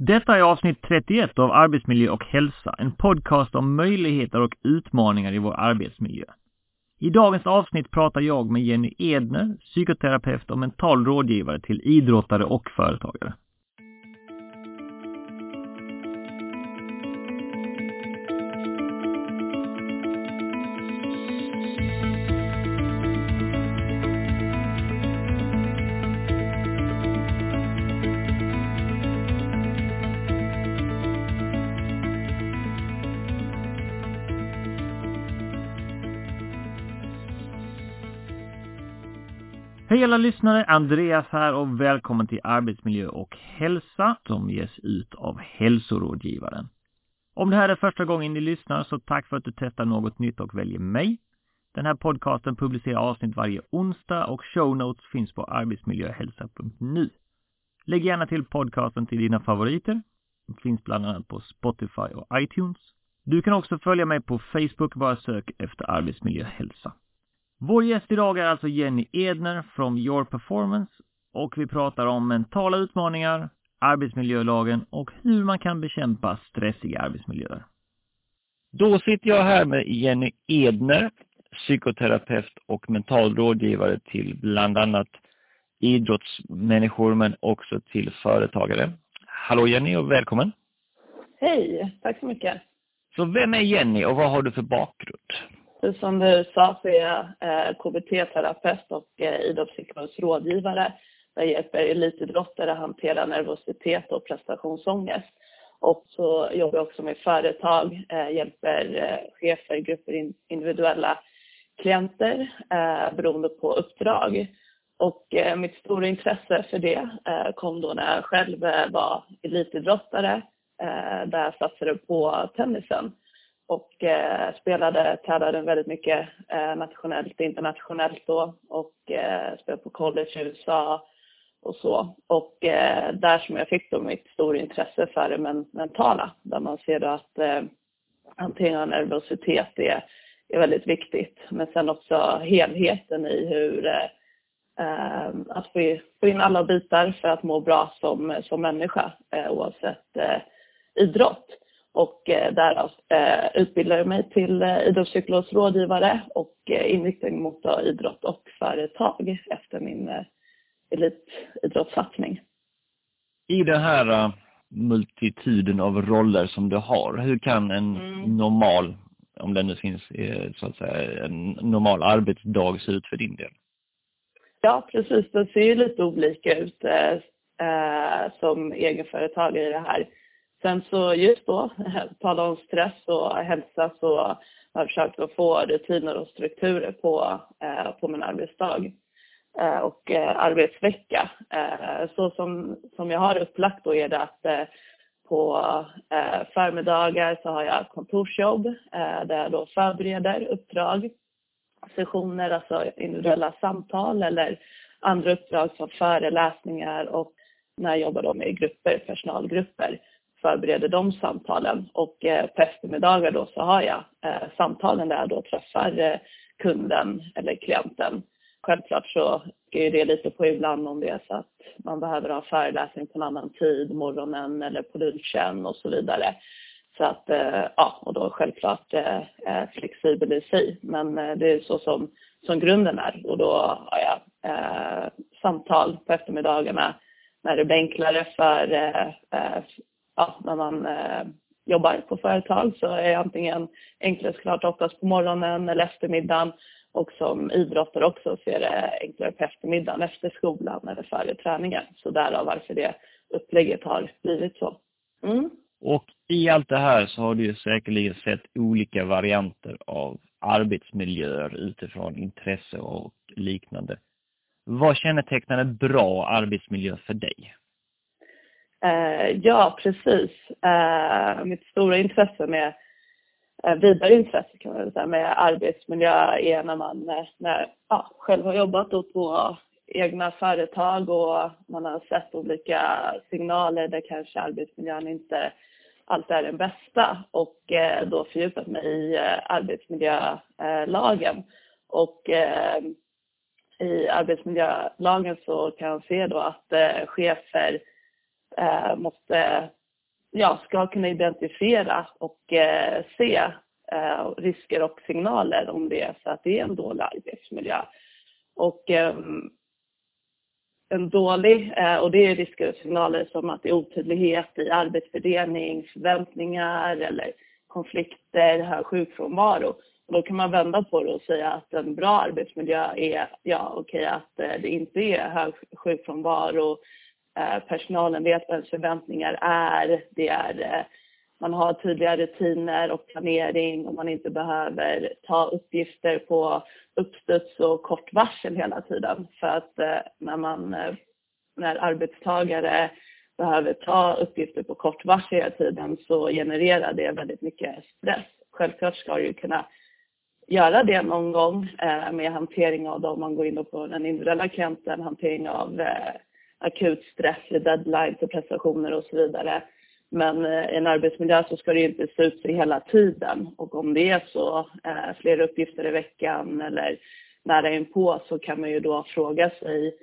Detta är avsnitt 31 av Arbetsmiljö och hälsa, en podcast om möjligheter och utmaningar i vår arbetsmiljö. I dagens avsnitt pratar jag med Jenny Edner, psykoterapeut och mental rådgivare till idrottare och företagare. Lyssnare, Andreas här och välkommen till Arbetsmiljö och hälsa som ges ut av hälsorådgivaren. Om det här är första gången ni lyssnar så tack för att du testar något nytt och väljer mig. Den här podcasten publicerar avsnitt varje onsdag och show notes finns på arbetsmiljöhälsa.nu. Lägg gärna till podcasten till dina favoriter. Den finns bland annat på Spotify och iTunes. Du kan också följa mig på Facebook, bara sök efter arbetsmiljöhälsa. Vår gäst idag är alltså Jenny Edner från Your Performance och vi pratar om mentala utmaningar, arbetsmiljölagen och hur man kan bekämpa stressiga arbetsmiljöer. Då sitter jag här med Jenny Edner, psykoterapeut och mental rådgivare till bland annat idrottsmänniskor men också till företagare. Hallå Jenny och välkommen! Hej, tack så mycket! Så vem är Jenny och vad har du för bakgrund? Som du sa så är jag KBT-terapeut och eh, idrottspsykologisk rådgivare. Jag hjälper elitidrottare att hantera nervositet och prestationsångest. Och så jobbar jag också med företag, eh, hjälper chefer, grupper, individuella klienter beroende på uppdrag. Och mitt stora intresse för det kom då när jag själv var elitidrottare där jag satsade på tennisen och eh, spelade, tävlade väldigt mycket eh, nationellt och internationellt då och eh, spelade på college i USA och så. Och eh, där som jag fick då mitt stora intresse för det men, mentala, där man ser då att eh, hantering av nervositet är, är väldigt viktigt. Men sen också helheten i hur eh, eh att få in alla bitar för att må bra som, som människa eh, oavsett eh, idrott och eh, därav eh, utbildade jag mig till eh, idrottspsykologisk rådgivare och eh, inriktning mot då, idrott och företag efter min eh, elitidrottssatsning. I den här uh, multituden av roller som du har, hur kan en mm. normal, om det nu finns eh, så att säga, en normal arbetsdag se ut för din del? Ja, precis. Det ser ju lite olika ut eh, eh som egenföretagare i det här. Sen så just då, tala om stress och hälsa så har jag försökt att få rutiner och strukturer på, eh, på min arbetsdag eh, och eh, arbetsvecka. Eh, så som, som jag har upplagt då är det att eh, på eh, förmiddagar så har jag kontorsjobb där jag då förbereder uppdrag, sessioner, alltså individuella samtal eller andra uppdrag som föreläsningar och när jag jobbar då med grupper, personalgrupper förbereder de samtalen och eh, på eftermiddagar då så har jag eh, samtalen där jag då träffar eh, kunden eller klienten. Självklart så är det lite på ibland om det är så att man behöver ha föreläsning på en annan tid, morgonen eller på lunchen och så vidare. Så att, eh, ja, och då självklart eh, flexibel i sig. Men eh, det är så som, som grunden är och då har jag eh, samtal på eftermiddagarna när det blir enklare för eh, ja, när man eh, jobbar på företag så är antingen enklare såklart oftast på morgonen eller eftermiddagen och som idrottare också så är det enklare på eftermiddagen efter skolan eller före träningen. Så därav varför det upplägget har blivit så. Mm. Och i allt det här så har du ju säkerligen sett olika varianter av arbetsmiljöer utifrån intresse och liknande. Vad kännetecknar en bra arbetsmiljö för dig? Eh, ja, precis. Eh, mitt stora intresse med eh, vidare intresse kan man säga med arbetsmiljö är när man eh, när, ja, själv har jobbat på egna företag och man har sett olika signaler där kanske arbetsmiljön inte alltid är den bästa och eh, då fördjupat mig i eh, arbetsmiljölagen. Och eh, i arbetsmiljölagen så kan jag se då att eh, chefer eh, måste ja, ska kunna identifiera och eh, se eh, risker och signaler om det är så att det är en dålig arbetsmiljö. Och eh, en dålig, eh, och det är risker och signaler som att det är otydlighet i arbetsfördelning, förväntningar eller konflikter, hög sjukfrånvaro. Och då kan man vända på det och säga att en bra arbetsmiljö är, ja okej, okay, att eh, det inte är hög sjukfrånvaro, Eh, personalen vet vad ens förväntningar är, det är eh, man har tydliga rutiner och planering och man inte behöver ta uppgifter på uppstuds och kort varsel hela tiden. För att eh, när, man, när arbetstagare behöver ta uppgifter på kort varsel hela tiden så genererar det väldigt mycket stress. Självklart ska du kunna göra det någon gång med hantering av, dem, om man går in på den individuella klienten, hantering av akut stress, deadlines och prestationer och så vidare. Men eh, i en arbetsmiljö så ska det inte se ut så hela tiden. Och om det är så, eh, fler flera uppgifter i veckan eller nära inpå så kan man ju då fråga sig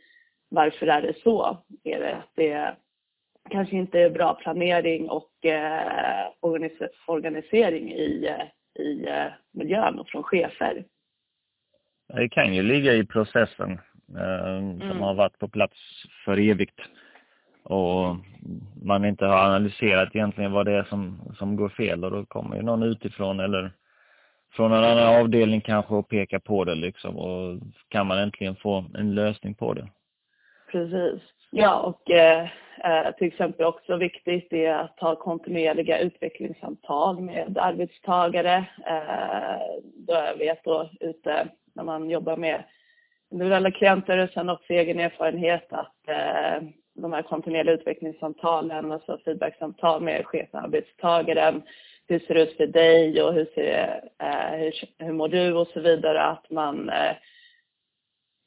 varför är det så? Är det att det kanske inte är bra planering och eh, organisering i, eh, i miljön och från chefer? Det kan ju ligga i processen som mm. har varit på plats för evigt och man inte har analyserat egentligen vad det är som, som går fel och då kommer ju någon utifrån eller från en annan avdelning kanske och pekar på det liksom och kan man äntligen få en lösning på det. Precis. Ja, och eh, eh till exempel också viktigt är att ha kontinuerliga utvecklingssamtal med arbetstagare. Eh, då jag vet då ute när man jobbar med individuella klienter och sen också egen erfarenhet att eh, de här kontinuerliga utvecklingssamtalen, alltså feedbacksamtal med chefen, arbetstagaren. Hur ser det ut för dig och hur, ser, eh, hur, hur mår du och så vidare. Att man eh,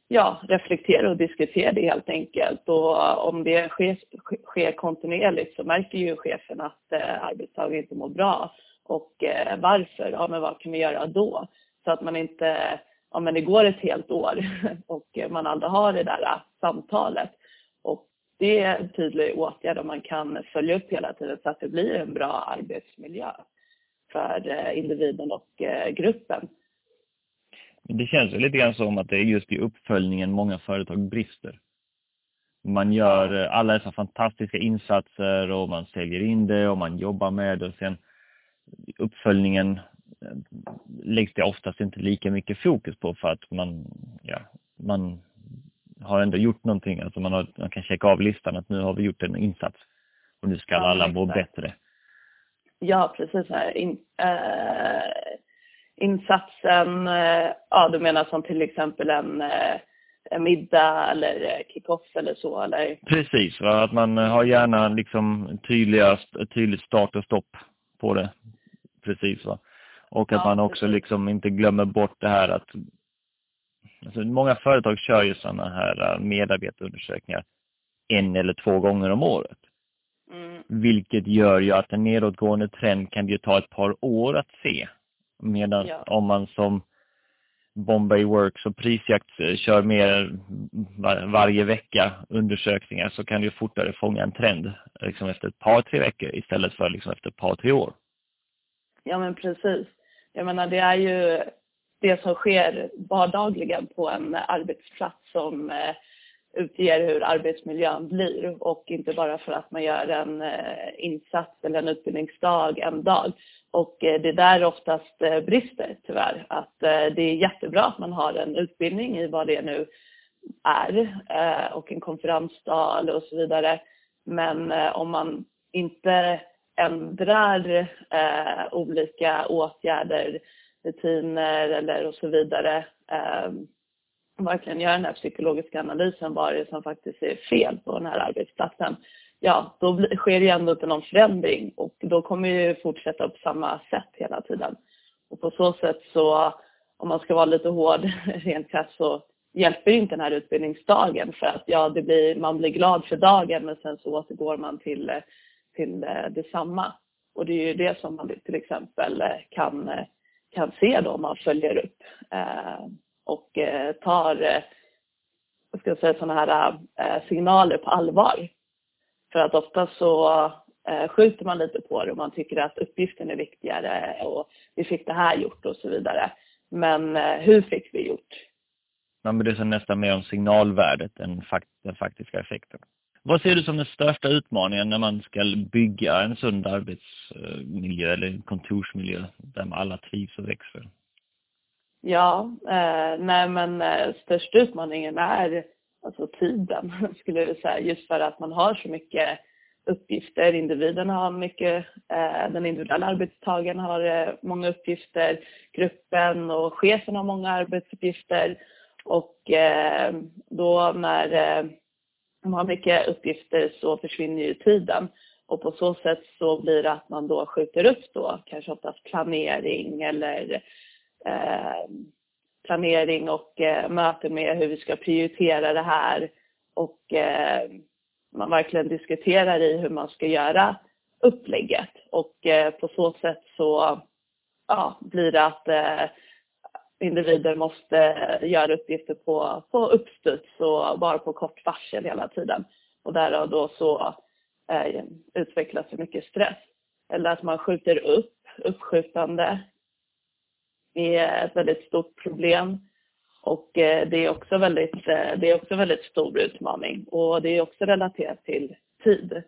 ja, reflekterar och diskuterar det helt enkelt. Och om det sker, sker kontinuerligt så märker ju chefen att eh, arbetstagaren inte mår bra. Och eh, varför? Ja, men vad kan vi göra då? Så att man inte, ja men det går ett helt år och man aldrig har det där samtalet det är en tydlig åtgärd om man kan följa upp hela tiden så att det blir en bra arbetsmiljö för eh, individen och eh, gruppen. Det känns lite grann som att det är just i uppföljningen många företag brister. Man gör eh, alla dessa fantastiska insatser och man säljer in det och man jobbar med det och sen uppföljningen läggs det oftast inte lika mycket fokus på för att man, ja, man har ändå gjort någonting. Alltså man, har, man kan checka av listan att nu har vi gjort en insats och nu ska ja, alla må bättre. Ja, precis. Här. In, äh, insatsen, äh, ja du menar som till exempel en, äh, middag eller kick-off eller så eller? Precis, va? att man har gärna liksom tydliga, tydligt start och stopp på det. Precis va. Och att ja, man också precis. liksom inte glömmer bort det här att Alltså, många företag kör ju sådana här äh, medarbetarundersökningar en eller två gånger om året. Mm. Vilket gör ju att en nedåtgående trend kan ju ta ett par år att se. Medan ja. om man som Bombay Works och Prisjakt äh, kör mer var, varje vecka undersökningar så kan du fortare fånga en trend liksom efter ett par, tre veckor istället för liksom efter ett par, tre år. Ja men precis. Jag menar det är ju det som sker vardagligen på en arbetsplats som eh, utger hur arbetsmiljön blir och inte bara för att man gör en eh, insats eller en utbildningsdag en dag. Och eh, det är där oftast brister tyvärr. Att det är jättebra att man har en utbildning i vad det nu är och en konferensdag och så vidare. Men om man inte ändrar eh, olika åtgärder rutiner eller och så vidare. Eh, verkligen göra den här psykologiska analysen, vad det är som faktiskt är fel på den här arbetsplatsen. Ja, då sker ju ändå inte någon förändring och då kommer ju fortsätta på samma sätt hela tiden. Och på så sätt så, om man ska vara lite hård rent krasst så hjälper inte den här utbildningsdagen för att ja, det blir, man blir glad för dagen men sen så återgår man till, eh, till eh, detsamma. Och det är ju det som man till exempel eh, kan eh, kan se då om man följer upp och tar vad ska jag säga, sådana här signaler på allvar. För att ofta så skjuter man lite på det och man tycker att uppgiften är viktigare och vi fick det här gjort och så vidare. Men hur fick vi gjort? Man bryr sig nästan mer om signalvärdet än den faktiska effekten. Vad ser du som den största utmaningen när man ska bygga en sund arbetsmiljö eller en kontorsmiljö där alla trivs och växer? Ja, eh, nej men eh, största utmaningen är alltså tiden skulle jag säga. Just för att man har så mycket uppgifter. Individen har mycket, eh, den individuella arbetstagaren har eh, många uppgifter, gruppen och chefen har många arbetsuppgifter. Och eh, då när eh, eh, de har mycket uppgifter så försvinner ju tiden. Och på så sätt så blir det att man då skjuter upp då kanske oftast planering eller eh, planering och eh, möte med hur vi ska prioritera det här. Och eh, man verkligen diskuterar i hur man ska göra upplägget. Och eh, på så sätt så ja, blir det att eh, individer måste göra uppgifter på, på uppstuds och bara på kort varsel hela tiden. Och därav då så eh, utvecklas det mycket stress. Eller att man skjuter upp, uppskjutande är ett väldigt stort problem. Och eh, det är också väldigt, eh, det är också väldigt stor utmaning och det är också relaterat till tid.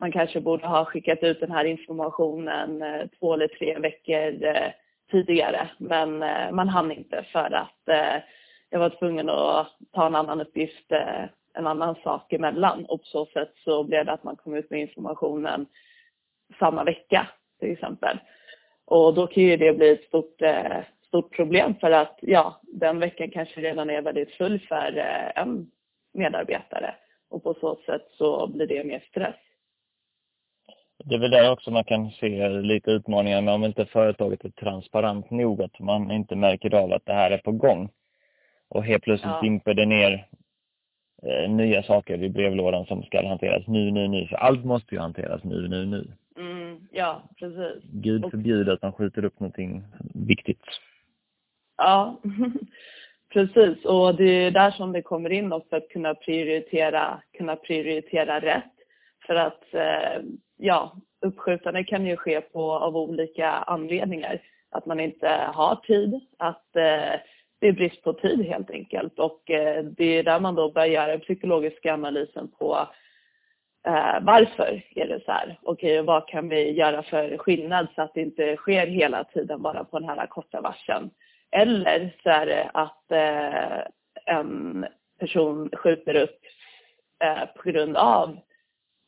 Man kanske borde ha skickat ut den här informationen eh, två eller tre veckor eh, tidigare men eh, man hann inte för att eh, jag var tvungen att ta en annan uppgift, eh, en annan sak emellan och på så sätt så blev det att man kom ut med informationen samma vecka till exempel. Och då kan ju det bli ett stort stort problem för att ja, den veckan kanske redan är väldigt full för eh, en medarbetare och på så sätt så blir det mer stress. Det är väl där också man kan se lite utmaningar med om inte företaget är transparent nog, att man inte märker av att det här är på gång. Och helt plötsligt ja. dimper det ner eh, nya saker i brevlådan som ska hanteras nu, nu, nu. För allt måste ju hanteras nu, nu, nu. Mm, ja, precis. Gud förbjuder att man skjuter upp någonting viktigt. Ja, precis. Och det är där som det kommer in också att kunna prioritera, kunna prioritera rätt. För att eh, ja, uppskjutande kan ju ske på, av olika anledningar. Att man inte har tid, att eh, det är brist på tid helt enkelt. Och eh, det är där man då börjar göra den psykologiska analysen på eh, varför är det så här? Okej, okay, vad kan vi göra för skillnad så att det inte sker hela tiden bara på den här korta varseln? Eller så är det att eh, en person skjuter upp eh, på grund av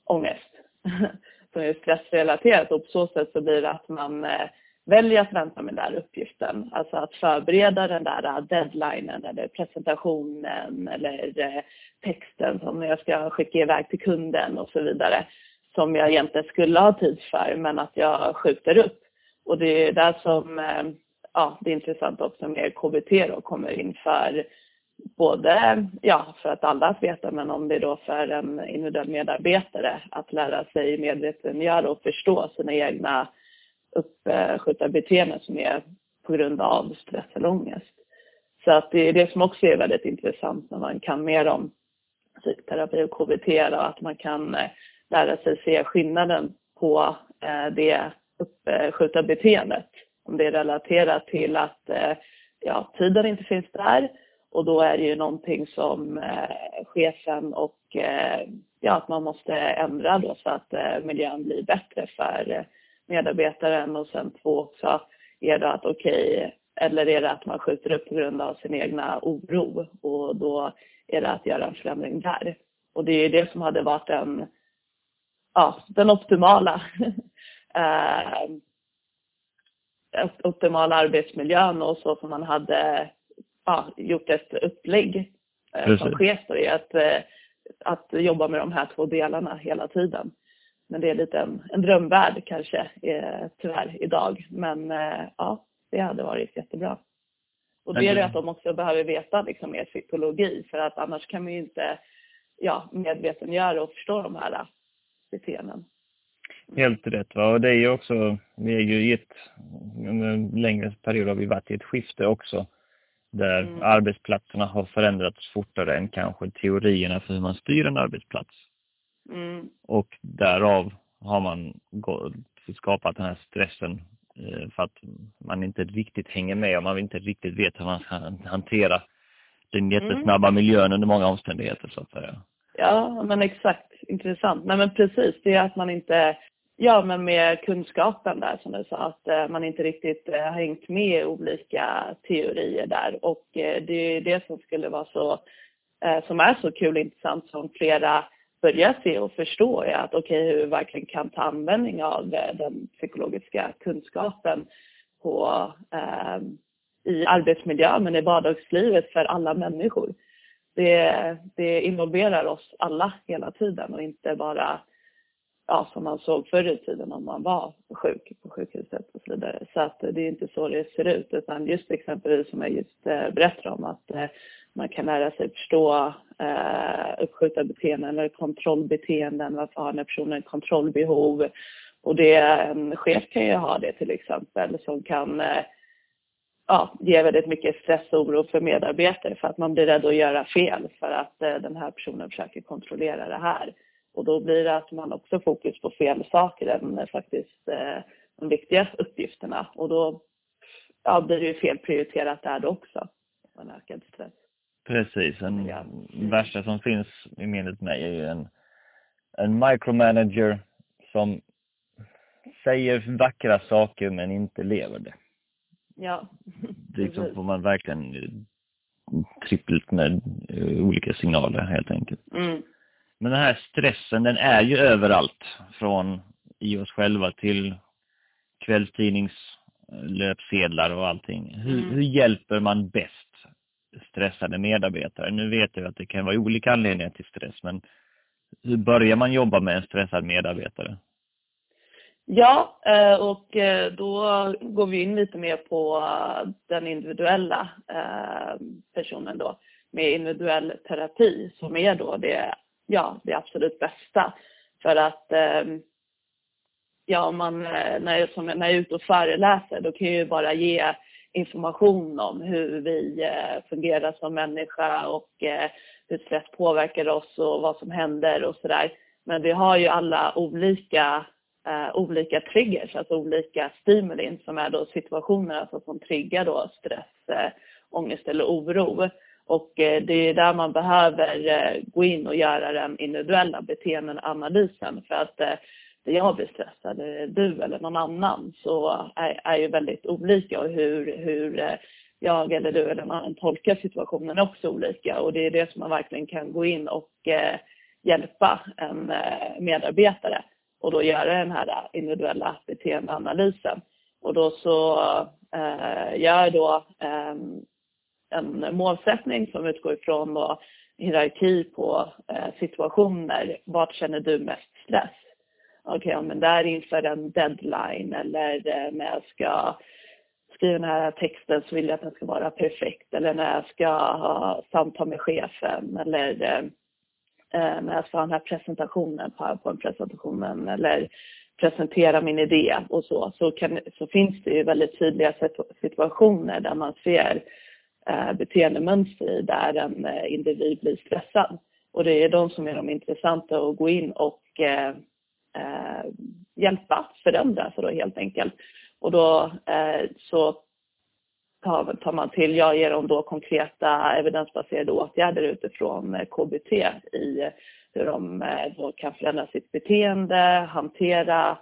ångest som är stressrelaterat och på så sätt så blir det att man eh, väljer att vänta med den där uppgiften. Alltså att förbereda den där eh, deadlinen eller presentationen eller eh, texten som jag ska skicka iväg till kunden och så vidare som jag egentligen skulle ha tid för men att jag skjuter upp. Och det är där som ja, det är intressant också med KBT då kommer in för både, ja, för att alla att veta, men om det är då för en individuell medarbetare att lära sig medvetengöra och förstå sina egna uppskjutna beteenden som är på grund av stress eller ångest. Så att det är det som också är väldigt intressant när man kan mer om psykoterapi och KBT och att man kan eh, lära sig se skillnaden på eh, det uppskjutna beteendet om det är relaterat till att eh, ja, tiden inte finns där och då är det ju någonting som eh, chefen och eh, ja, att man måste ändra då så att eh, miljön blir bättre för eh, medarbetaren. Och sen två också är det att okej, okay, eller är det att man skjuter upp på grund av sin egna oro? Och då är det att göra en förändring där. Och det är det som hade varit den, ja, den optimala eh, optimala arbetsmiljön. Och så som man hade ja, gjort ett upplägg eh, som chef i att, eh, att jobba med de här två delarna hela tiden. Men det är lite en, en drömvärld kanske eh, tyvärr idag. Men eh, ja, det hade varit jättebra. Och det är det att de också behöver veta liksom, mer psykologi för att annars kan man ju inte ja, medvetengöra och förstå de här beteenden. Helt rätt. Va? Och det är ju också, vi är ju i ett, under en längre period har vi varit i ett skifte också. Där mm. arbetsplatserna har förändrats fortare än kanske teorierna för hur man styr en arbetsplats. Mm. Och därav har man skapat den här stressen eh, för att man inte riktigt hänger med och man inte riktigt vet hur man ska hantera den jättesnabba mm. miljön under många omständigheter så att säga. Ja, men exakt. Intressant. Nej men precis, det är att man inte, ja men med kunskapen där som du sa, att eh, man inte riktigt eh, har hängt med i olika teorier där och eh, det är det som skulle vara så, som är så kul och intressant som flera börjar se och förstå är att okej, okay, hur vi verkligen kan ta användning av den psykologiska kunskapen på, eh, i arbetsmiljö men i vardagslivet för alla människor. Det, det involverar oss alla hela tiden och inte bara ja, som man såg förr i tiden om man var sjuk på sjukhuset och så vidare. Så att det är inte så det ser ut utan just exempelvis som jag just eh, berättade om att eh, man kan lära sig förstå eh, uppskjuta beteenden eller kontrollbeteenden. Varför har den här personen kontrollbehov? Och det, en chef kan ju ha det till exempel som kan eh, ja, ge väldigt mycket stress och oro för medarbetare för att man blir rädd att göra fel för att eh, den här personen försöker kontrollera det här. Och då blir det att man också fokus på fel saker än eh, faktiskt eh, de viktiga uppgifterna och då ja, blir det ju fel prioriterat där också. En ökad stress. Precis, en ja. värsta som finns i minnet mig är ju en, en micromanager som säger vackra saker men inte lever det. Ja. Det så får man verkligen trippelt med eh, olika signaler helt enkelt. Mm. Men den här stressen den är ju överallt. Från i oss själva till kvällstidningslöpsedlar och allting. Hur, mm. hur hjälper man bäst stressade medarbetare. Nu vet jag att det kan vara olika anledningar till stress, men hur börjar man jobba med en stressad medarbetare? Ja, eh, och eh, då går vi in lite mer på eh, den individuella personen då med individuell terapi som är då det, ja, det absolut bästa. För att ehm, ja, man, eh, när, jag, som, när jag är ute och föreläser då kan jag ju bara ge information om hur vi eh, fungerar som människa och eh, hur stress påverkar oss och vad som händer och sådär. Men vi har ju alla olika, eh, olika triggers, alltså olika stimulin som är då situationer alltså som triggar då stress, eh, ångest eller oro. Och eh, det är där man behöver eh, gå in och göra den individuella beteendeanalysen för att eh, det jag blir stressad, du eller någon annan, så är, är ju väldigt olika. Och hur, hur jag eller du eller någon annan tolkar situationen är också olika. Och det är det som man verkligen kan gå in och hjälpa en medarbetare. Och då göra den här individuella beteendeanalysen. Och då så eh, gör jag då eh, en målsättning som utgår ifrån då hierarki på eh, situationer. Vart känner du mest stress? okej, okay, ja, men där inför en deadline eller eh, när jag ska skriva den här texten så vill jag att den ska vara perfekt eller när jag ska ha samtal med chefen eller eh, eh när jag ska ha den här presentationen, på presentationen eller presentera min idé och så, så, kan, så finns det ju väldigt tydliga situationer där man ser Eh, beteendemönster i där en eh, individ blir stressad. Och det är de som är de intressanta att gå in och eh, hjälpa, förändra för då helt enkelt. Och då så tar, man till, jag ger dem då konkreta evidensbaserade åtgärder utifrån KBT i hur de då kan förändra sitt beteende, hantera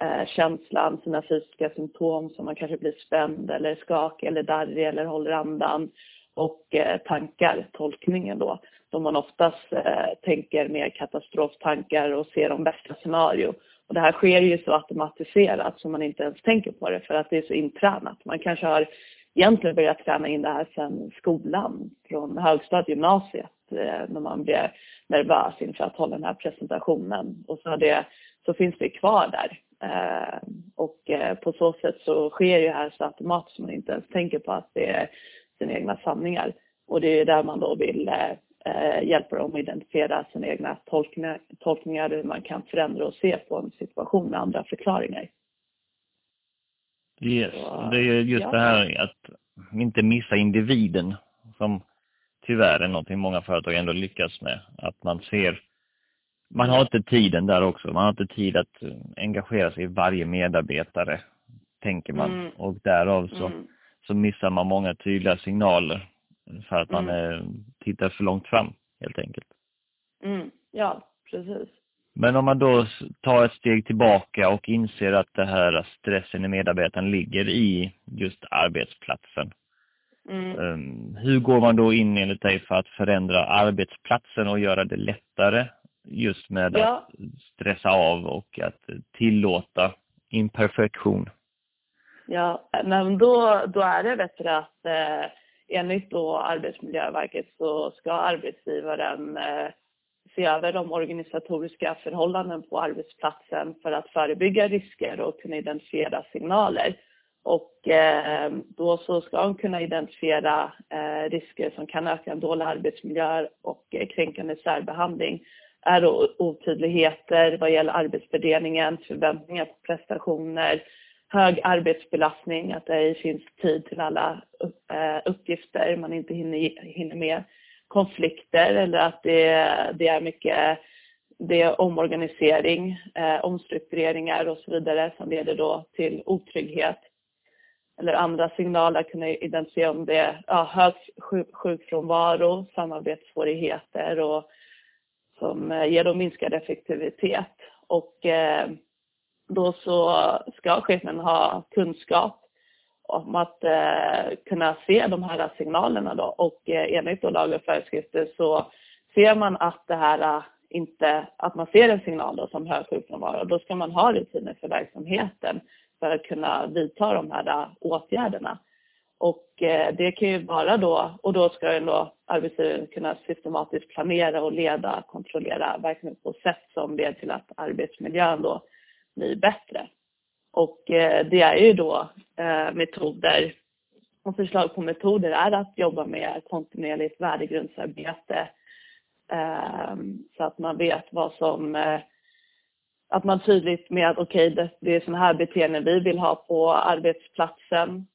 eh, känslan, sina fysiska symptom som man kanske blir spänd eller skakig eller darrig eller håller andan och eh, tankar, tolkningen då då man oftast eh, tänker mer katastroftankar och ser de värsta scenario. Och det här sker ju så automatiserat så man inte ens tänker på det för att det är så intränat. Man kanske har egentligen börjat träna in det här sedan skolan, från högstadiet, gymnasiet, eh, när man blir nervös inför att hålla den här presentationen. Och så, det, så finns det kvar där. Eh, och eh, på så sätt så sker ju här så automatiskt som man inte ens tänker på att det är sina egna sanningar. Och det är där man då vill eh, eh, hjälper dem att identifiera sina egna tolkningar, tolkningar hur man kan förändra och se på en situation med andra förklaringar. Yes. Så, det är just ja. det här att inte missa individen som tyvärr är någonting många företag ändå lyckas med. Att man ser man har inte tiden där också. Man har inte tid att eh, engagera sig i varje medarbetare, tänker man. Mm. Och därav så, mm. så missar man många tydliga signaler för att man mm. är, tittar för långt fram, helt enkelt. Mm. Ja, precis. Men om man då tar ett steg tillbaka och inser att det här stressen i medarbetaren ligger i just arbetsplatsen. Mm. Ehm, hur går man då in enligt dig för att förändra arbetsplatsen och göra det lättare just med ja. att stressa av och att tillåta imperfektion? Ja, men då, då är det bättre att eh, enligt då Arbetsmiljöverket så ska arbetsgivaren eh, se över de organisatoriska förhållanden på arbetsplatsen för att förebygga risker och kunna identifiera signaler. Och eh, då så ska de kunna identifiera eh, risker som kan öka en dålig arbetsmiljö och eh, kränkande särbehandling är otydligheter vad gäller arbetsfördelningen, förväntningar på prestationer, hög arbetsbelastning, att det ej finns tid till alla eh, uppgifter man inte hinner, hinner med, konflikter eller att det, det är mycket det är omorganisering, eh, omstruktureringar och så vidare som leder då till otrygghet eller andra signaler kunna identifiera om det är ja, hög sjukfrånvaro, samarbetssvårigheter och som eh, ger då minskad effektivitet. Och eh, då så ska chefen ha kunskap om att eh, kunna se de här signalerna då och eh, enligt då lag och föreskrifter så ser man att det här eh, inte, att man ser en signal då som hög sjukfrånvaro, då ska man ha rutiner för verksamheten för att kunna vidta de här eh, åtgärderna. Och eh, det kan ju vara då, och då ska ju då arbetsgivaren kunna systematiskt planera och leda, kontrollera verksamheten på sätt som leder till att arbetsmiljön då blir bättre. Och eh, det är ju då eh, metoder och förslag på metoder är att jobba med kontinuerligt värdegrundsarbete ehm, så att man vet vad som att man tydligt med att okej, okay, det är sådana här beteenden vi vill ha på arbetsplatsen.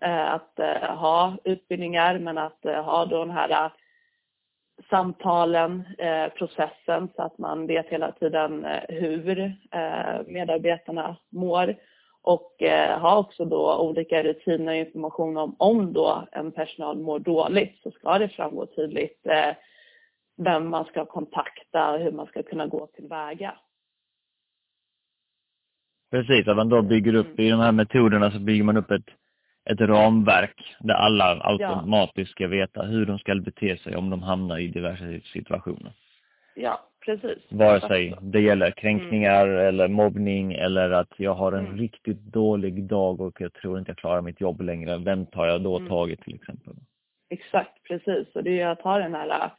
Eh, att eh, ha utbildningar men att eh, ha då den här samtalen, processen så att man vet hela tiden hur medarbetarna mår och ha också då olika rutiner och information om om då en personal mår dåligt så ska det framgå tydligt vem man ska kontakta och hur man ska kunna gå tillväga. Precis, att man då bygger upp i de här metoderna så bygger man upp ett, ett ramverk där alla automatiskt ska veta hur de ska bete sig om de hamnar i diverse situationer. Ja, precis. Vare sig det gäller kränkningar mm. eller mobbning eller att jag har en mm. riktigt dålig dag och jag tror inte jag klarar mitt jobb längre. Vem tar jag då mm. tag i till exempel? Exakt, precis. Och det är ju att ha den här äh,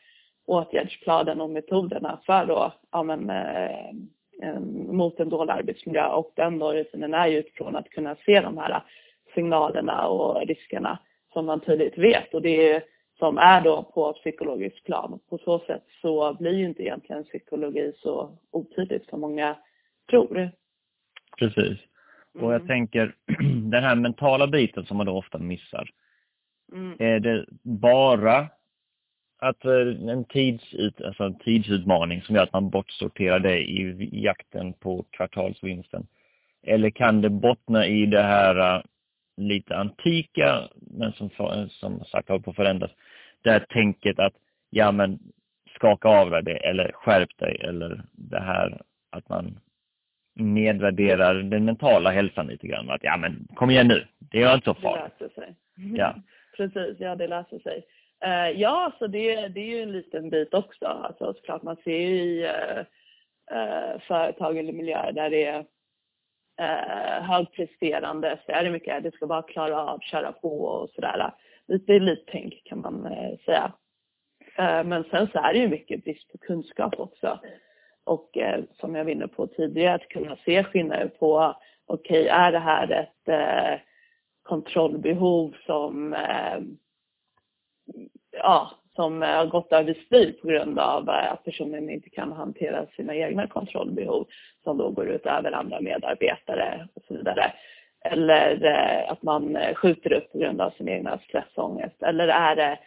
åtgärdsplanen och metoderna för då, ja men eh, Eh, mot en dålig arbetsmiljö och den då rutinen är ju utifrån att kunna se de här signalerna och riskerna som man tydligt vet och det är som är då på psykologiskt plan. På så sätt så blir ju inte egentligen psykologi så otydligt som många tror. Precis. Och jag mm. tänker den här mentala biten som man då ofta missar. Mm. Är det bara att eh, en, tidsut, alltså en tidsutmaning som gör att man bortsorterar det i jakten på kvartalsvinsten? Eller kan det bottna i det här uh, lite antika, men som, som sagt håller på att förändras, det här tänket att ja men skaka av dig det eller skärp dig eller det här att man nedvärderar den mentala hälsan lite grann. Att ja men kom igen nu, det är inte så farligt. Det löser sig. Ja. Precis, ja det löser sig. Uh, ja, så det, det är ju en liten bit också. Alltså såklart man ser ju i uh, uh, företag eller miljöer där det är eh, högpresterande så är det mycket, det ska bara klara av, köra på och sådär. Lite elittänk kan man eh, säga. Eh, men sen så är det ju mycket brist på kunskap också. Och eh, som jag var inne på tidigare, att kunna se skillnader på, okej, okay, är det här ett eh, kontrollbehov som ja, som eh, har gått överstyr på grund av eh, att personen inte kan hantera sina egna kontrollbehov som då går ut över andra medarbetare och så vidare. Eller eh, att man skjuter upp på grund av sin egna stressångest. Eller är det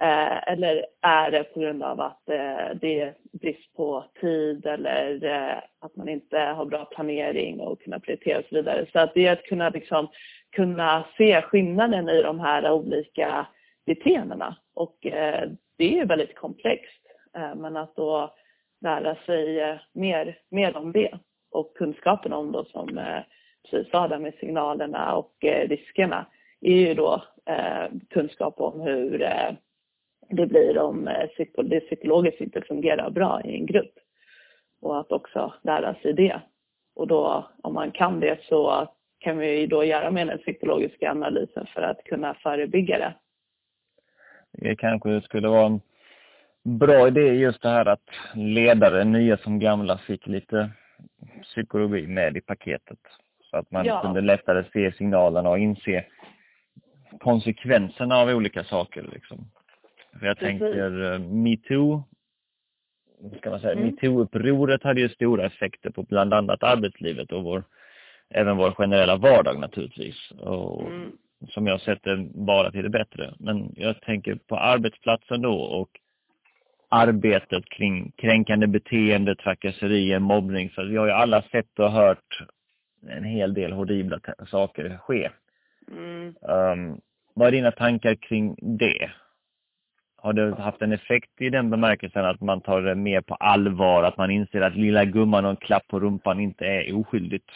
Eh, eller är det på grund av att eh, det är brist på tid eller eh, att man inte har bra planering och kunna prioritera och så vidare. Så att det är att kunna, liksom, kunna se skillnaden i de här olika beteendena. Och eh, det är ju väldigt komplext. Eh, men att då lära sig eh, mer, mer om det och kunskapen om då som precis sa där med signalerna och riskerna är ju då kunskap om hur det blir om det psykologiskt inte fungerar bra i en grupp. Och att också lära sig det. Och då om man kan det så kan vi då göra med den psykologiska analysen för att kunna förebygga det. Det kanske skulle vara en bra idé just det här att ledare, nya som gamla, fick lite psykologi med i paketet. Så att man ja. kunde lättare se signalerna och inse konsekvenserna av olika saker. Liksom. För jag Precis. tänker eh, metoo, ska man säga, mm. metoo-upproret hade ju stora effekter på bland annat arbetslivet och vår, även vår generella vardag naturligtvis. Och mm. Som jag sett det bara till det bättre. Men jag tänker på arbetsplatsen då och arbetet kring kränkande beteende, trakasserier, mobbning. För vi har ju alla sett och hört en hel del horribla saker ske. Mm. Um, vad är dina tankar kring det? Har det haft en effekt i den bemärkelsen att man tar det mer på allvar, att man inser att lilla gumman och en klapp på rumpan inte är oskyldigt?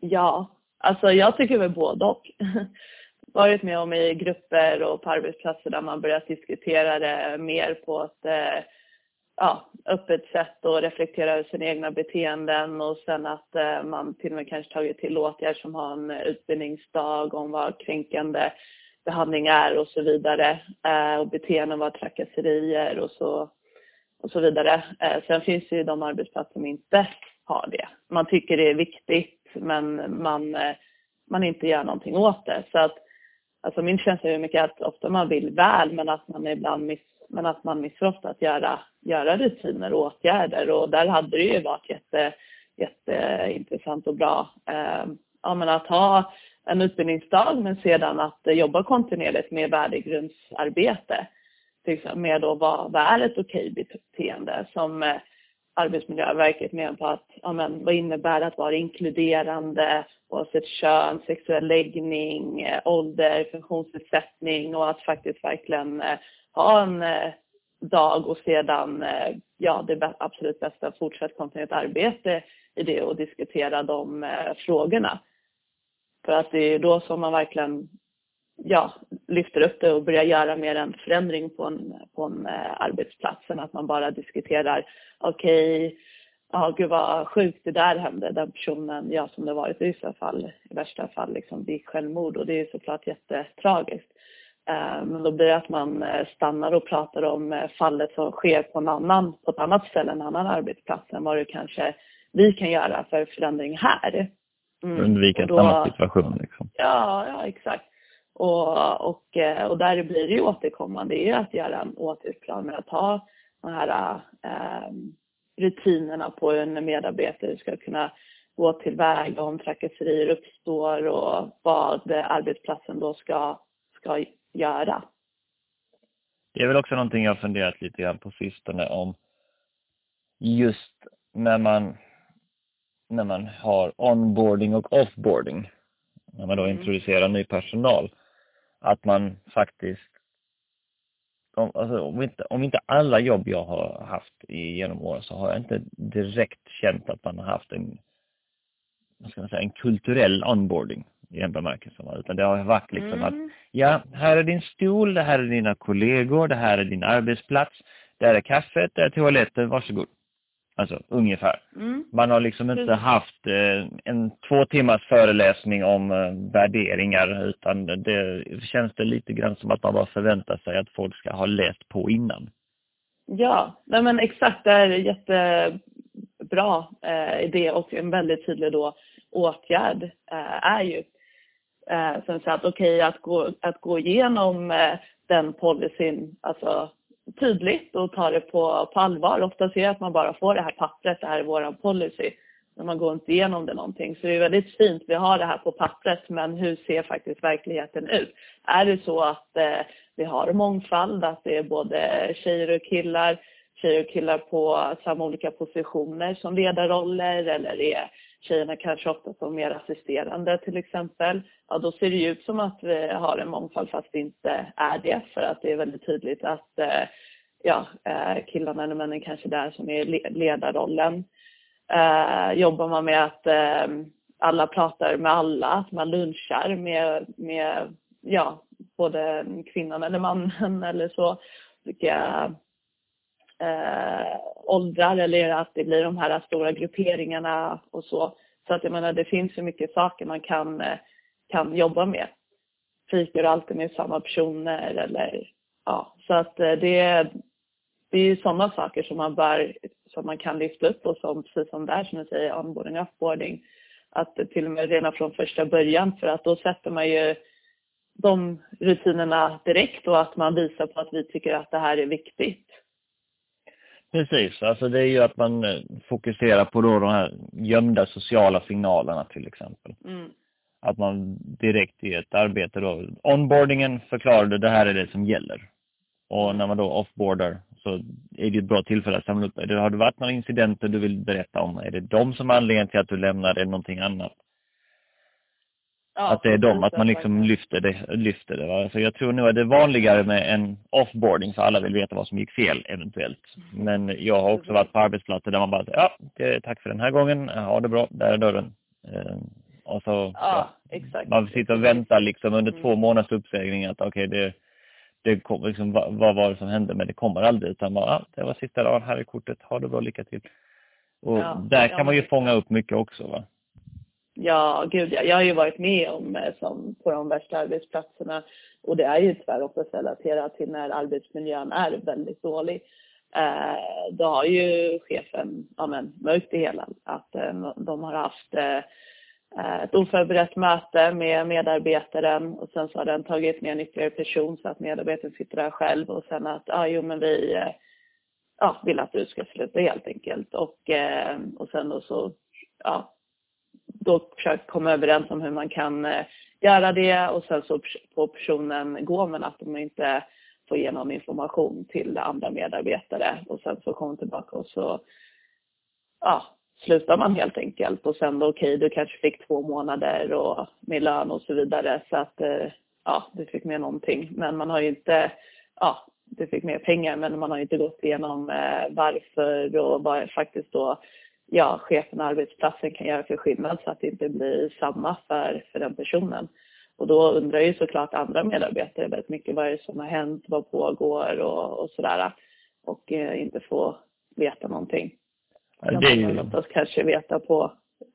Ja, alltså jag tycker väl både och. varit med om i grupper och på arbetsplatser där man börjat diskutera det mer på ett eh, ja, öppet sätt och reflektera över sina egna beteenden och sen att eh, man till och med kanske tagit till åtgärder som har en utbildningsdag om vad kränkande behandling är och så vidare. Eh, och beteenden var trakasserier och så, och så vidare. Eh, sen finns det ju de arbetsplatser som inte har det. Man tycker det är viktigt men man, eh, man inte gör någonting åt det. Så att, alltså min känsla är mycket att ofta man vill väl men att man ibland miss, men att man missar ofta att göra, göra rutiner och åtgärder och där hade det ju varit jätte, jätteintressant och bra eh, ja, men att ha en utbildningsdag men sedan att jobba kontinuerligt med värdegrundsarbete. Med då vad, vad är ett okej beteende som eh, Arbetsmiljöverket menar på att, ja men vad innebär det att vara inkluderande oavsett kön, sexuell läggning, eh, ålder, funktionsnedsättning och att faktiskt verkligen eh, ha en eh, dag och sedan, ja det absolut bästa, fortsätt kontinuerligt arbete i det och diskutera de frågorna. För att det är då som man verkligen ja, lyfter upp det och börjar göra mer en förändring på en, på en eh, arbetsplats än att man bara diskuterar okej, okay, ja gud vad sjukt det där hände, den personen, ja som det varit i vissa fall, i värsta fall liksom begick självmord och det är såklart jättetragiskt. Eh, men då blir det att man eh, stannar och pratar om fallet som sker på, en annan, på ett annat ställe, en annan arbetsplats än vad det kanske vi kan göra för förändring här. Mm. Undvika samma situation. Liksom. Ja, ja exakt. Och, och, eh, och där blir det ju återkommande är att göra en åtgärdsplan med att ha de här äh, rutinerna på hur en medarbetare ska kunna gå tillväga om trakasserier uppstår och vad arbetsplatsen då ska, ska göra. Det är väl också någonting jag funderat lite grann på sistone om just när man när man har onboarding och offboarding, när man då mm. introducerar ny personal, att man faktiskt om, alltså, om, inte, om inte alla jobb jag har haft genom åren så har jag inte direkt känt att man har haft en, vad ska man säga, en kulturell onboarding i en bemärkelse. Utan det har varit liksom mm. att, ja, här är din stol, det här är dina kollegor, det här är din arbetsplats, där är kaffet, där är toaletten, varsågod. Alltså ungefär. Mm. Man har liksom inte haft eh, en två timmars föreläsning om eh, värderingar utan det känns det lite grann som att man bara förväntar sig att folk ska ha läst på innan. Ja, nej men exakt. Det är en jättebra eh, idé och en väldigt tydlig då åtgärd eh, är ju eh, sen så att okej okay, att, gå, att gå igenom eh, den policyn, alltså tydligt och ta det på, på allvar. Ofta ser jag att man bara får det här pappret, det här är vår policy. när man går inte igenom det någonting. Så det är väldigt fint, vi har det här på pappret, men hur ser faktiskt verkligheten ut? Är det så att eh, vi har mångfald, att det är både tjejer och killar, tjejer och killar på samma olika positioner som ledarroller eller är tjejerna kanske ofta som mer assisterande till exempel, ja då ser det ut som att vi har en mångfald fast det inte är det för att det är väldigt tydligt att eh, ja, eh, killarna eller männen kanske där som är ledarrollen. Eh, jobbar man med att alla pratar med alla, att man lunchar med, med ja, både kvinnan eller mannen eller så. Vilka eh, åldrar eller att det blir de här stora grupperingarna och så. Så att jag menar det finns så mycket saker man kan, eh, kan jobba med. Fikar alltid med samma personer eller ja, så att eh, det, det är ju sådana saker som man bör, som man kan lyfta upp och som, precis som där som du säger, onboarding, offboarding, att till och med redan från första början för att då sätter man ju de rutinerna direkt och att man visar på att vi tycker att det här är viktigt. Precis, alltså det är ju att man eh, fokuserar på då de här gömda sociala signalerna till exempel. Mm. Att man direkt i ett arbete då, onboardingen förklarade det här är det som gäller. Och mm. när man då offboardar så är det ett bra tillfälle att samla upp. Har det varit några incidenter du vill berätta om? Är det de som är anledningen till att du lämnar eller någonting annat? Ja, att det är de, att man liksom lyfter det. Lyfter det va? Så jag tror nog att det är vanligare med en offboarding för alla vill veta vad som gick fel eventuellt. Men jag har också varit på arbetsplatser där man bara ja, tack för den här gången, ha det bra, där är dörren. Eh, och så, ja, ja, exakt. man sitter och väntar liksom under mm. två månaders uppsägning att okej, okay, det, det kom, liksom, vad, vad, var det som hände? Men det kommer aldrig utan bara, ja, det var sista dagen, här är kortet, ha det bra, lycka till. Och ja, där kan man ju fånga upp mycket också va. Ja, gud ja. Jag har ju varit med om eh, som på de värsta arbetsplatserna och det är ju tyvärr oftast relaterat till när arbetsmiljön är väldigt dålig. Eh, då har ju chefen ja, men, mörkt det hela. Att eh, de har haft eh, eh, ett oförberett möte med medarbetaren och sen så har den tagit med en ytterligare person så att medarbetaren sitter där själv och sen att, ja jo men vi eh, ja, vill att du ska sluta helt enkelt. Och, eh, och sen då så, ja, då försökt komma överens om hur man kan eh, göra det och sen så får personen gå men att de inte får ge någon information till andra medarbetare. Och sen så kommer tillbaka och så ja, slutar man helt enkelt. Och sen då okej, okay, du kanske fick två månader och med lön och så vidare. Så att eh, ja, du fick med någonting. Men man har ju inte, ja, du fick mer pengar men man har inte gått igenom eh, varför och vad faktiskt då ja, chefen och arbetsplatsen kan göra för skillnad så att det inte blir samma för, för den personen. Och då undrar ju såklart andra medarbetare väldigt mycket vad är det som har hänt, vad pågår och, och sådär. Och eh, inte få veta någonting. Ja, det är ju... Man kanske veta på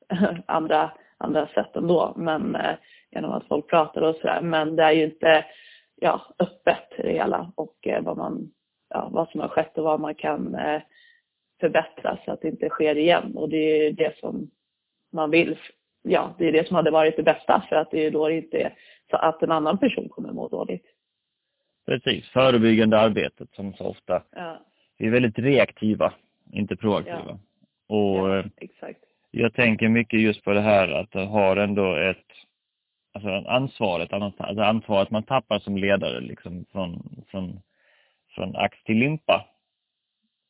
andra, andra sätt ändå, men eh, genom att folk pratar och sådär. Men det är ju inte ja, öppet det hela och eh, vad, man, ja, vad som har skett och vad man kan eh, förbättras så att det inte sker igen. Och det är det som man vill, ja det är det som hade varit det bästa för att det är då det inte är så att en annan person kommer må dåligt. Precis, förebyggande arbetet som så ofta. Ja. Vi är väldigt reaktiva, inte proaktiva. Ja. Och ja, exakt. jag tänker mycket just på det här att det har ändå ett alltså ansvaret, alltså ansvaret man tappar som ledare liksom från, från, från ax till limpa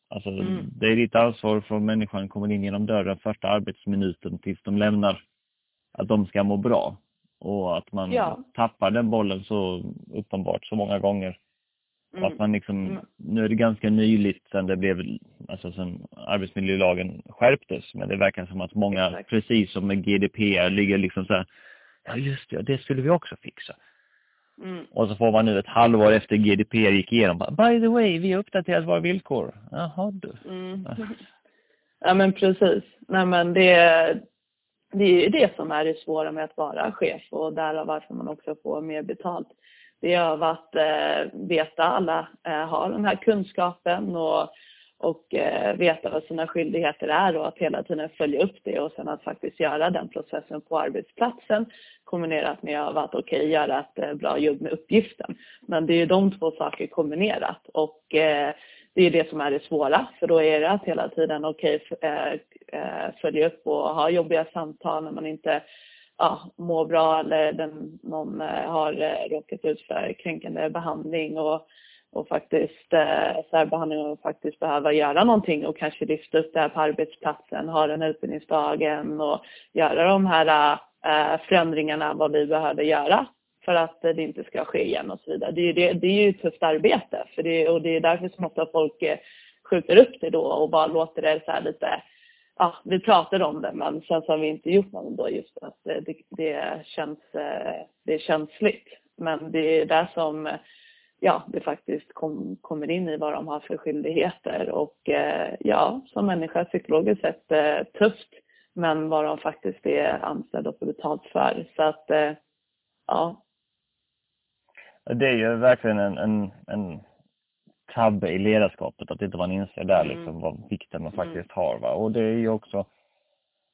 Alltså mm. det är ditt ansvar från människan kommer in genom dörren första arbetsminuten tills de lämnar att de ska må bra. Och att man ja. tappar den bollen så uppenbart så många gånger. Mm. Att man liksom, mm. nu är det ganska nyligt sen det blev, alltså sen arbetsmiljölagen skärptes, men det verkar som att många, Exakt. precis som med GDPR, ligger liksom så här, ja just det, det skulle vi också fixa. Mm. Och så får man nu ett halvår efter GDPR gick igenom, by the way, vi har uppdaterat våra villkor. Jaha du. Mm. Ja men precis. Nej men det, det är ju det som är det svåra med att vara chef och därav varför man också får mer betalt. Det är av att eh, veta alla eh, har den här kunskapen och och eh, veta vad sina skyldigheter är och att hela tiden följa upp det och sen att faktiskt göra den processen på arbetsplatsen kombinerat med att okej, okay, göra ett eh, bra jobb med uppgiften. Men det är ju de två saker kombinerat och eh, det är det som är det svåra för då är det att hela tiden okej, okay, eh, eh, följa upp och ha jobbiga samtal när man inte ja, mår bra eller den, någon eh, har eh, råkat ut för kränkande behandling och, och faktiskt eh, särbehandling och faktiskt behöva göra någonting och kanske lyfta upp det här på arbetsplatsen, ha den utbildningsdagen och göra de här eh, förändringarna vad vi behöver göra för att det inte ska ske igen och så vidare. Det är, det, det är ju ett tufft arbete för det, och det är därför som ofta folk eh, skjuter upp det då och bara låter det så här lite, ja, vi pratar om det men sen så har vi inte gjort något då just att det, det, känns, eh, det är känsligt. Men det är där som ja, det faktiskt kom, kommer in i vad de har för skyldigheter och eh, ja, som människa psykologiskt sett tufft men vad de faktiskt är anställda och får betalt för. Så att ja, det är ju verkligen en, en, en tabbe i ledarskapet att inte man inser där mm. liksom vad vikten man mm. faktiskt har. Va? Och det är ju också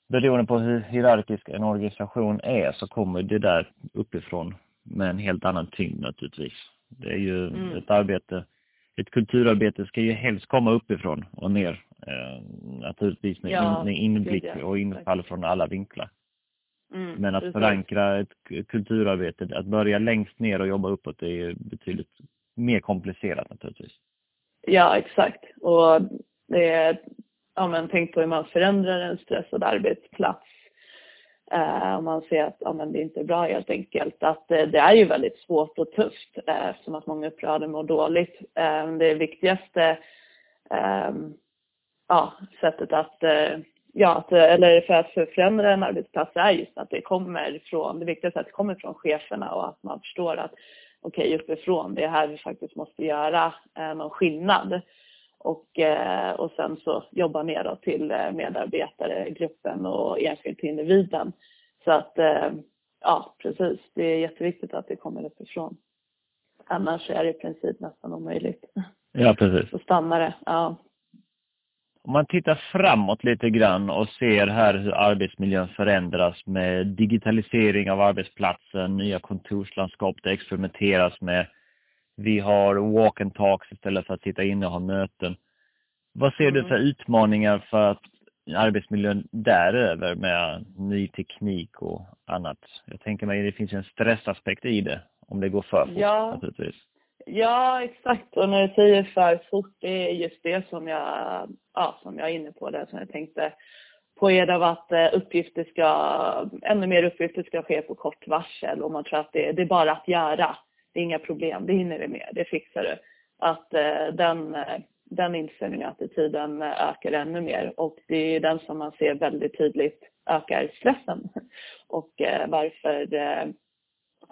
beroende på hur hierarkisk en organisation är så kommer det där uppifrån med en helt annan tyngd naturligtvis. Det är ju mm. ett arbete, ett kulturarbete ska ju helst komma uppifrån och ner. Eh, naturligtvis med, ja, in, med inblick och infall från alla vinklar. Mm, Men att precis. förankra ett kulturarbete, att börja längst ner och jobba uppåt, det är betydligt mer komplicerat naturligtvis. Ja, exakt. Och det är, ja men tänk på hur man förändrar en stressad arbetsplats. Eh, om man ser att ja, men det inte är bra helt enkelt. Att eh, det är ju väldigt svårt och tufft eh, eftersom att många upprörda mår dåligt. Eh, det viktigaste eh, ja, sättet att eh, ja, att, eller för att förändra en arbetsplats är just att det kommer från, det viktigaste är att det kommer från cheferna och att man förstår att okej, okay, uppifrån, det är här vi faktiskt måste göra eh, någon skillnad. Och, eh, och sen så jobba neråt till eh, medarbetare, gruppen och enskilt till individen. Så att, eh, ja precis, det är jätteviktigt att det kommer uppifrån. Annars är det i princip nästan omöjligt. Ja, precis. Så stannar det, ja. Om man tittar framåt lite grann och ser här hur arbetsmiljön förändras med digitalisering av arbetsplatsen, nya kontorslandskap det experimenteras med. Vi har walk and talks istället för att sitta inne och ha möten. Vad ser du för mm. utmaningar för att arbetsmiljön däröver med ny teknik och annat? Jag tänker mig att det finns en stressaspekt i det om det går för fort ja. naturligtvis. Ja, exakt. Och när du säger för fort, det är just det som jag, ja, som jag är inne på där, som jag tänkte på er av att eh, uppgifter ska, ännu mer uppgifter ska ske på kort varsel och man tror att det, det är bara att göra. Det är inga problem, det hinner vi med, det fixar du. Att eh, den, eh, den inställningen, attityden eh, ökar ännu mer. Och det är den som man ser väldigt tydligt ökar stressen. Och eh, varför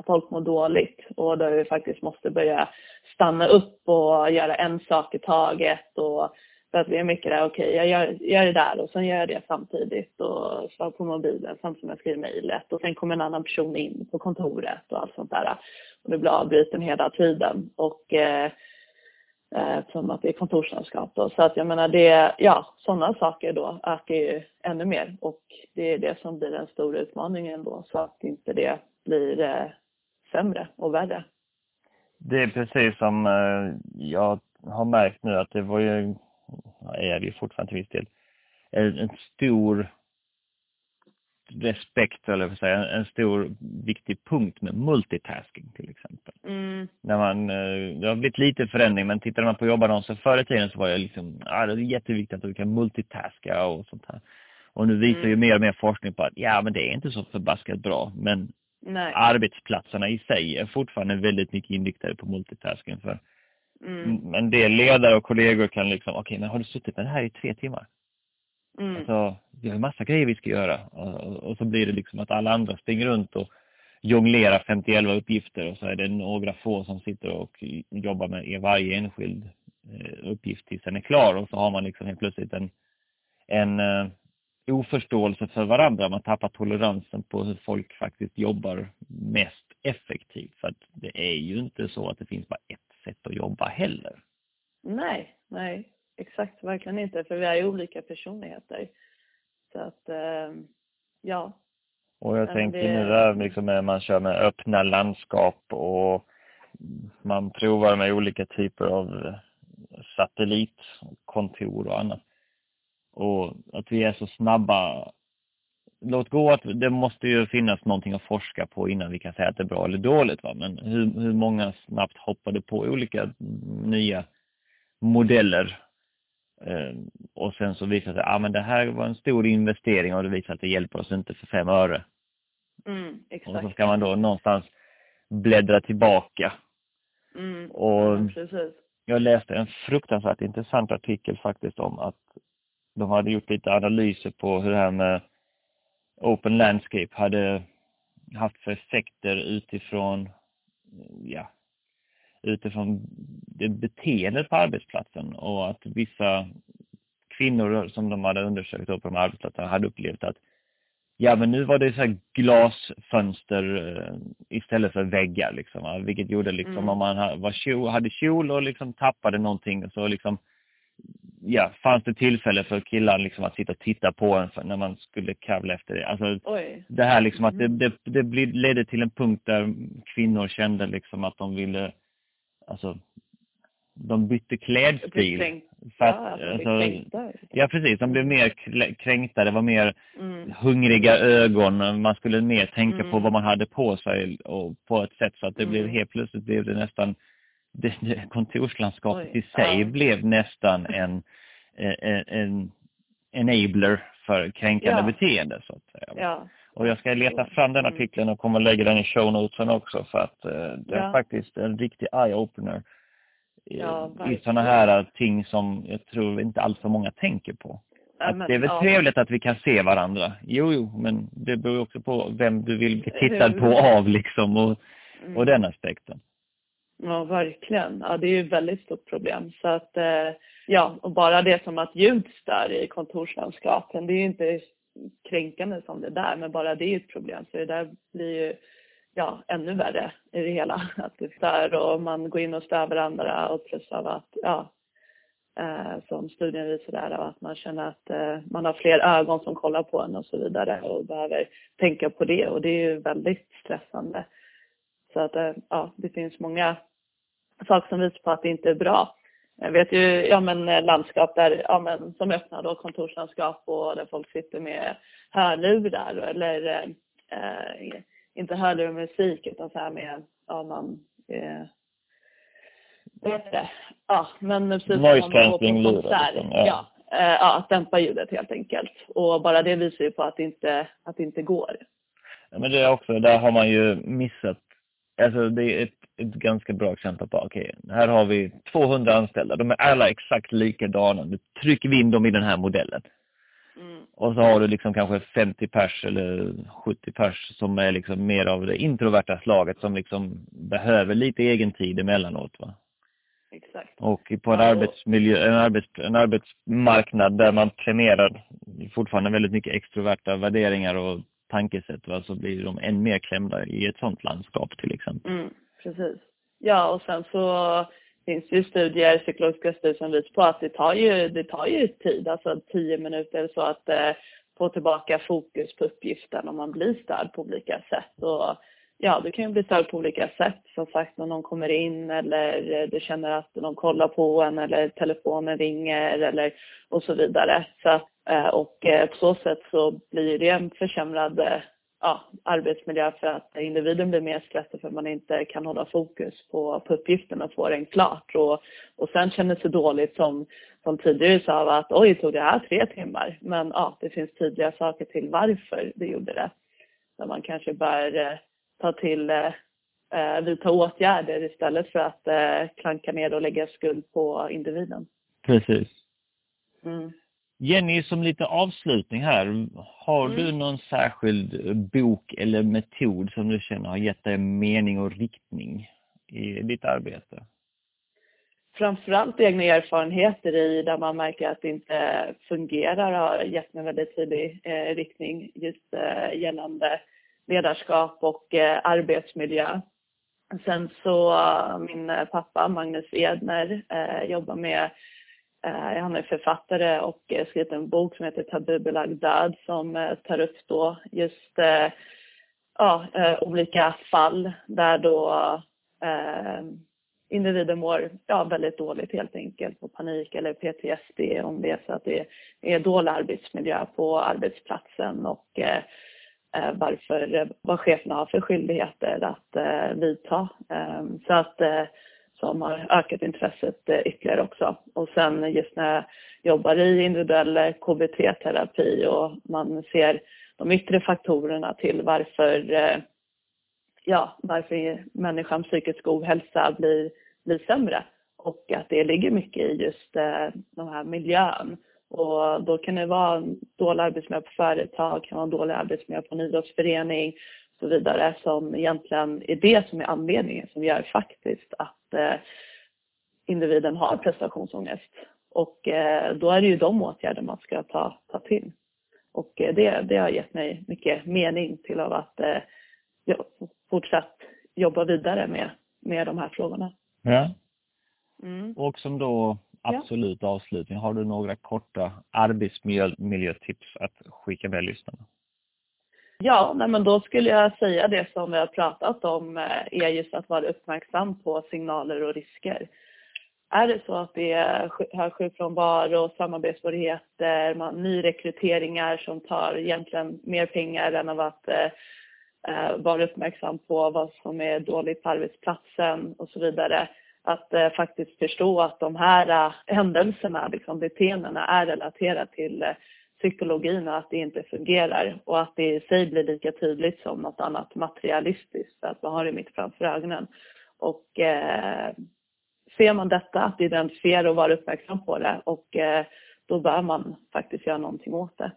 folk mår dåligt. Och där vi faktiskt måste börja stanna upp och göra en sak i taget. Och för att vi är mycket där, okej okay, jag gör, gör det där och sen gör jag det samtidigt. Och svarar på mobilen samtidigt som jag skriver mejlet. Och sen kommer en annan person in på kontoret och allt sånt där. Och det blir avbruten hela tiden och eh, eh eftersom att det är kontorslandskap då. Så att jag menar det, ja sådana saker då ökar ju ännu mer och det är det som blir den stora utmaningen då så att inte det blir eh, sämre och värre. Det är precis som eh, jag har märkt nu att det var ju, är det ju fortfarande till viss del, en stor respekt, eller vad säga, en stor viktig punkt med multitasking till exempel. Mm. När man, eh, det har blivit lite förändring, men tittar man på jobbannonser förr i tiden så var det liksom, ja det är jätteviktigt att du kan multitaska och sånt här. Och nu visar mm. ju mer och mer forskning på att, ja men det är inte så förbaskat bra, men Nej. arbetsplatserna i sig är fortfarande väldigt mycket inriktade på multitasking. För mm. En del ledare och kollegor kan liksom, okej okay, men har du suttit med det här i tre timmar? Mm. Alltså, vi har massa grejer vi ska göra. Och, och, så blir det liksom att alla andra springer runt och jonglerar 51 uppgifter och så är det några få som sitter och jobbar med varje enskild eh, uppgift tills den är klar och så har man liksom helt plötsligt en, en eh, oförståelse för varandra. Man tappar toleransen på hur folk faktiskt jobbar mest effektivt. För att det är ju inte så att det finns bara ett sätt att jobba heller. Nej, nej, exakt, verkligen inte. För vi är ju olika personligheter. Så att, eh, ja. Och jag tänker det... nu där liksom när man kör med öppna landskap och man provar med olika typer av satellitkontor och annat Och att vi är så snabba. Låt gå att det måste ju finnas någonting att forska på innan vi kan säga att det är bra eller dåligt. Va? Men hur, hur många snabbt hoppade på olika nya modeller och sen så visar det sig att ah, men det här var en stor investering och det visar att det hjälper oss inte för fem öre. Mm, exakt. Och så ska man då någonstans bläddra tillbaka. Mm, Och ja, jag läste en fruktansvärt intressant artikel faktiskt om att de hade gjort lite analyser på hur det här med Open Landscape hade haft för effekter utifrån, ja, utifrån det beteendet på arbetsplatsen och att vissa kvinnor som de hade undersökt på de här arbetsplatserna hade upplevt att ja men nu var det så här glasfönster eh, istället för väggar liksom, vilket gjorde liksom Mm. om man var kjol, hade kjol och liksom tappade någonting så liksom ja, fanns det tillfälle för killar liksom att sitta och titta på en när man skulle kravla efter det. Alltså Oj. det här liksom att det, Mm. det, det ledde till en punkt där kvinnor kände liksom att de ville, alltså de bytte klädstil. För Ja, alltså, kränkta. ja precis, de blev mer klä- kränkta, det var mer Mm. hungriga ögon, man skulle mer tänka på Mm. vad man hade på sig och på ett sätt så att det blev Mm. helt plötsligt blev det nästan, det, det, kontorslandskapet Oj, i sig ja. blev nästan en, en, en enabler för kränkande Ja. beteende så att säga. Ja. Och jag ska leta fram den Mm. artikeln och kommer lägga den i show notesen också för att eh, det är Ja. faktiskt en riktig eye-opener i, Ja, i sådana här ting som jag tror inte allt för många tänker på. Ja, men, det är väl ja. trevligt att vi kan se varandra. Jo, jo, men det beror också på vem du vill bli tittad Hur? på av liksom och, Mm. och den aspekten. Ja, verkligen. Ja, det är ju ett väldigt stort problem. Så att, eh, ja, och bara det som att ljud stör i kontorslandskapen, det är ju inte kränkande som det där, men bara det är ju ett problem. Så det där blir ju, ja, ännu värre i det hela. Att det stör och man går in och stör varandra och plus av att, ja, eh, som studien visar där, att man känner att eh, man har fler ögon som kollar på en och så vidare och behöver tänka på det och det är ju väldigt stressande. Så att, eh, ja, det finns många saker som visar på att det inte är bra. Jag vet ju, ja men eh, landskap där, ja men som öppnar då kontorslandskap och där folk sitter med hörlurar eller eh, eh, inte hörlurar musik utan så här med, ja man, eh, det? Ja men precis en cancelling lurar, liksom, ja. ja. eh, ja, att dämpa ljudet helt enkelt. Och bara det visar ju på att det inte, att det inte går. Ja, Men det är också, där har man ju missat, alltså det är ett, ett ganska bra exempel på, okej, här har vi 200 anställda, de är alla exakt likadana, nu trycker vi in dem i den här modellen. Mm. Och så har du liksom kanske 50 pers eller 70 pers som är liksom mer av det introverta slaget som liksom behöver lite egen tid emellanåt. Va? Exakt. Och på en Ja, arbetsmiljö, en, arbets, en arbetsmarknad där man premierar fortfarande väldigt mycket extroverta värderingar och tankesätt va? så blir de än mer klämda i ett sånt landskap till exempel. Mm, precis. Ja, och sen så finns det ju studier, psykologiska studier som visar på att det tar ju, det tar ju tid, alltså tio minuter så att eh, få tillbaka fokus på uppgiften om man blir störd på olika sätt. Och ja, du kan ju bli störd på olika sätt. Som sagt, när någon kommer in eller eh, du känner att någon kollar på en eller telefonen ringer eller och så vidare. Så, eh, och eh, på så sätt så blir det en försämrad eh, ja, arbetsmiljö för att individen blir mer stressad för att man inte kan hålla fokus på, på uppgiften och få den klart. Och, och sen känner sig dåligt som, som tidigare sa att oj, tog det här tre timmar? Men ja, det finns tydliga saker till varför det gjorde det. Där man kanske bör eh, ta till, eh, eh, vidta åtgärder istället för att eh, klanka ner och lägga skuld på individen. Precis. Mm. Jenny, som lite avslutning här, har Mm. du någon särskild bok eller metod som du känner har gett dig mening och riktning i ditt arbete? framförallt egna erfarenheter i där man märker att det inte fungerar har gett mig en väldigt tydlig eh, riktning just eh, gällande ledarskap och eh, arbetsmiljö. Sen så eh, min eh, pappa Magnus Edner eh, jobbar med, eh, Eh, han är författare och eh, skrivit en bok som heter Tabubelagd död som eh, tar upp då just eh, ja, eh, olika fall där då eh, individer mår ja, väldigt dåligt helt enkelt på panik eller PTSD om det är så att det är dålig arbetsmiljö på arbetsplatsen och eh, eh varför, eh, vad cheferna har för skyldigheter att eh, vidta. Eh, så att eh, som har ökat intresset eh, ytterligare också. Och sen just när jag jobbar i individuell eh, KBT-terapi och man ser de yttre faktorerna till varför eh, ja, varför människans psykiska ohälsa blir, blir sämre och att det ligger mycket i just den här miljön. Och då kan det vara en dålig arbetsmiljö på företag, kan vara en dålig arbetsmiljö på en idrottsförening så vidare som egentligen är det som är anledningen som gör faktiskt att eh, individen har prestationsångest. Och eh, då är det ju de åtgärder man ska ta, ta till. Och eh, det, det har gett mig mycket mening till av att eh, fortsatt jobba vidare med, med de här frågorna. Ja. Mm. Och som då absolut ja. avslutning, har du några korta arbetsmiljötips att skicka med lyssnarna? Ja, nej men då skulle jag säga det som vi har pratat om eh, är just att vara uppmärksam på signaler och risker. Är det så att det är hög sjukfrånvaro, samarbetssvårigheter, man, nyrekryteringar som tar egentligen mer pengar än av att eh, eh, vara uppmärksam på vad som är dåligt på arbetsplatsen och så vidare. Att eh, faktiskt förstå att de här eh, händelserna, liksom beteendena är relaterade till eh, psykologin och att det inte fungerar och att det i sig blir lika tydligt som något annat materialistiskt, att man har det mitt framför ögonen. Och eh, ser man detta, att identifiera och vara uppmärksam på det och eh, då bör man faktiskt göra någonting åt det.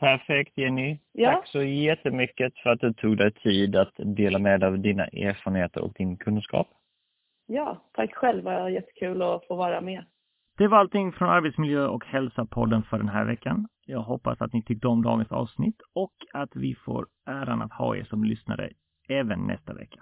Perfekt Jenny. Ja. Tack så jättemycket för att du tog dig tid att dela med dig av dina erfarenheter och din kunskap. Ja, tack själv. Det var jättekul att få vara med. Det var allting från Arbetsmiljö och hälsa-podden för den här veckan. Jag hoppas att ni tyckte om dagens avsnitt och att vi får äran att ha er som lyssnare även nästa vecka.